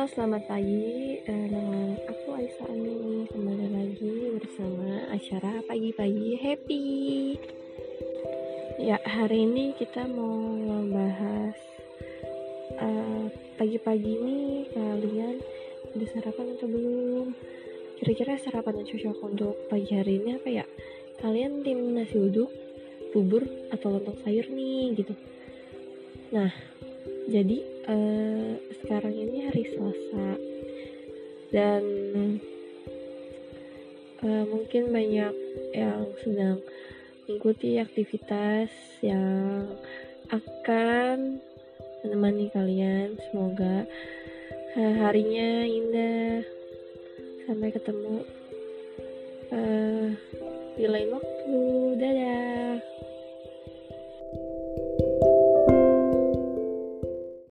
Selamat pagi eh, dengan aku Aisyah Ani kembali lagi bersama acara pagi-pagi happy. Ya, hari ini kita mau membahas eh, pagi-pagi ini kalian udah sarapan atau belum? Kira-kira sarapan yang cocok untuk pagi hari ini apa ya? Kalian tim nasi uduk, bubur, atau lontong sayur nih gitu. Nah, jadi uh, sekarang ini hari Selasa. Dan uh, mungkin banyak yang sedang mengikuti aktivitas yang akan menemani kalian. Semoga uh, harinya indah. Sampai ketemu uh, di lain waktu